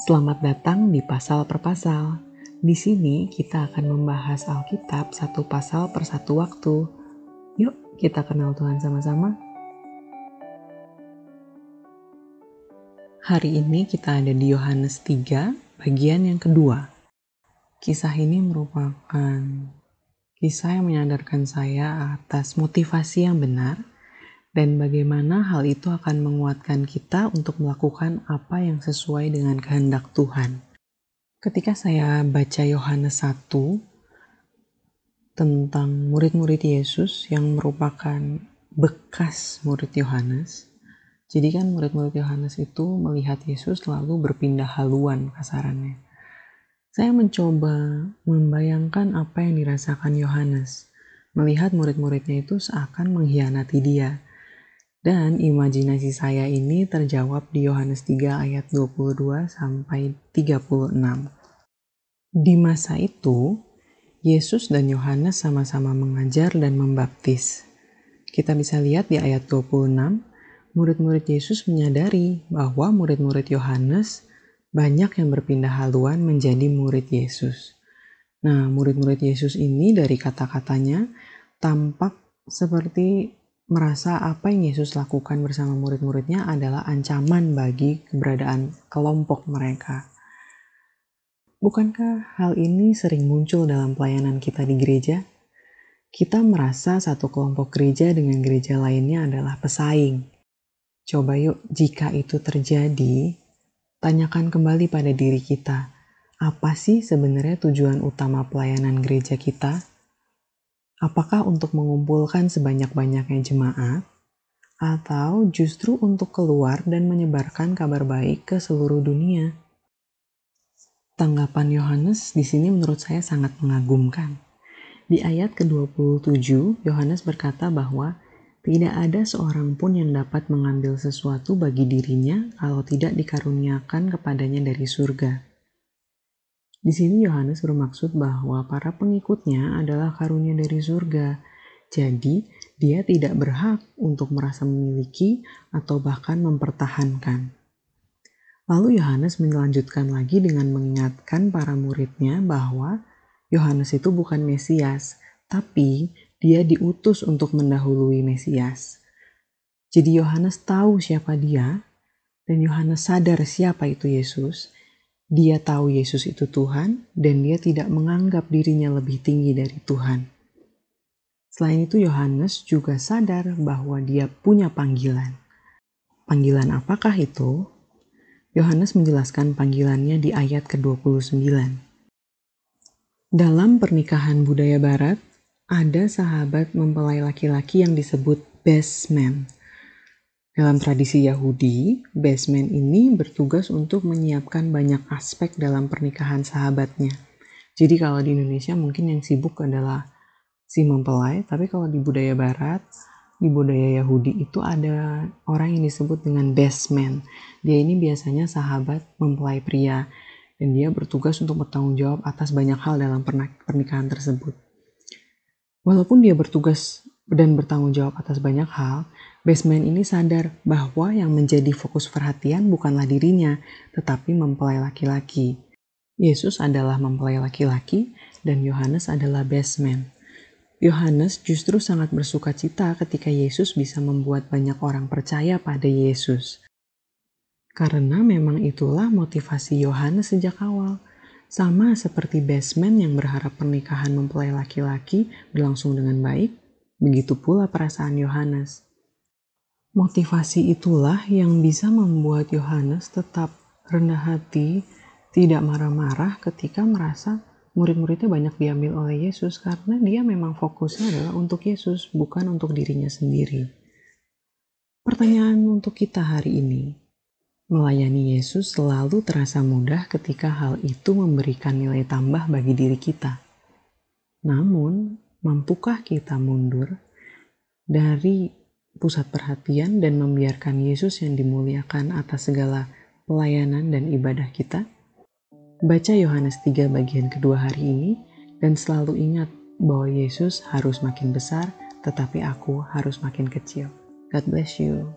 Selamat datang di pasal per pasal. Di sini kita akan membahas Alkitab satu pasal per satu waktu. Yuk, kita kenal Tuhan sama-sama. Hari ini kita ada di Yohanes 3, bagian yang kedua. Kisah ini merupakan kisah yang menyadarkan saya atas motivasi yang benar dan bagaimana hal itu akan menguatkan kita untuk melakukan apa yang sesuai dengan kehendak Tuhan. Ketika saya baca Yohanes 1 tentang murid-murid Yesus yang merupakan bekas murid Yohanes, jadi kan murid-murid Yohanes itu melihat Yesus lalu berpindah haluan kasarannya. Saya mencoba membayangkan apa yang dirasakan Yohanes, melihat murid-muridnya itu seakan mengkhianati dia dan imajinasi saya ini terjawab di Yohanes 3 ayat 22 sampai 36. Di masa itu, Yesus dan Yohanes sama-sama mengajar dan membaptis. Kita bisa lihat di ayat 26, murid-murid Yesus menyadari bahwa murid-murid Yohanes banyak yang berpindah haluan menjadi murid Yesus. Nah, murid-murid Yesus ini dari kata-katanya tampak seperti merasa apa yang Yesus lakukan bersama murid-muridnya adalah ancaman bagi keberadaan kelompok mereka. Bukankah hal ini sering muncul dalam pelayanan kita di gereja? Kita merasa satu kelompok gereja dengan gereja lainnya adalah pesaing. Coba yuk, jika itu terjadi, tanyakan kembali pada diri kita, apa sih sebenarnya tujuan utama pelayanan gereja kita? Apakah untuk mengumpulkan sebanyak-banyaknya jemaat, atau justru untuk keluar dan menyebarkan kabar baik ke seluruh dunia? Tanggapan Yohanes di sini menurut saya sangat mengagumkan. Di ayat ke-27, Yohanes berkata bahwa tidak ada seorang pun yang dapat mengambil sesuatu bagi dirinya kalau tidak dikaruniakan kepadanya dari surga. Di sini Yohanes bermaksud bahwa para pengikutnya adalah karunia dari surga. Jadi, dia tidak berhak untuk merasa memiliki atau bahkan mempertahankan. Lalu Yohanes melanjutkan lagi dengan mengingatkan para muridnya bahwa Yohanes itu bukan Mesias, tapi dia diutus untuk mendahului Mesias. Jadi Yohanes tahu siapa dia, dan Yohanes sadar siapa itu Yesus, dia tahu Yesus itu Tuhan dan dia tidak menganggap dirinya lebih tinggi dari Tuhan. Selain itu, Yohanes juga sadar bahwa dia punya panggilan. Panggilan apakah itu? Yohanes menjelaskan panggilannya di ayat ke-29. Dalam pernikahan budaya barat, ada sahabat mempelai laki-laki yang disebut best man dalam tradisi Yahudi, basement ini bertugas untuk menyiapkan banyak aspek dalam pernikahan sahabatnya. Jadi kalau di Indonesia mungkin yang sibuk adalah si mempelai, tapi kalau di budaya barat, di budaya Yahudi itu ada orang yang disebut dengan basement. Dia ini biasanya sahabat mempelai pria dan dia bertugas untuk bertanggung jawab atas banyak hal dalam pernikahan tersebut. Walaupun dia bertugas dan bertanggung jawab atas banyak hal, Baseman ini sadar bahwa yang menjadi fokus perhatian bukanlah dirinya, tetapi mempelai laki-laki. Yesus adalah mempelai laki-laki dan Yohanes adalah baseman. Yohanes justru sangat bersuka cita ketika Yesus bisa membuat banyak orang percaya pada Yesus. Karena memang itulah motivasi Yohanes sejak awal. Sama seperti baseman yang berharap pernikahan mempelai laki-laki berlangsung dengan baik, begitu pula perasaan Yohanes. Motivasi itulah yang bisa membuat Yohanes tetap rendah hati, tidak marah-marah ketika merasa murid-muridnya banyak diambil oleh Yesus karena dia memang fokusnya adalah untuk Yesus, bukan untuk dirinya sendiri. Pertanyaan untuk kita hari ini, melayani Yesus selalu terasa mudah ketika hal itu memberikan nilai tambah bagi diri kita. Namun, mampukah kita mundur dari pusat perhatian dan membiarkan Yesus yang dimuliakan atas segala pelayanan dan ibadah kita? Baca Yohanes 3 bagian kedua hari ini dan selalu ingat bahwa Yesus harus makin besar tetapi aku harus makin kecil. God bless you.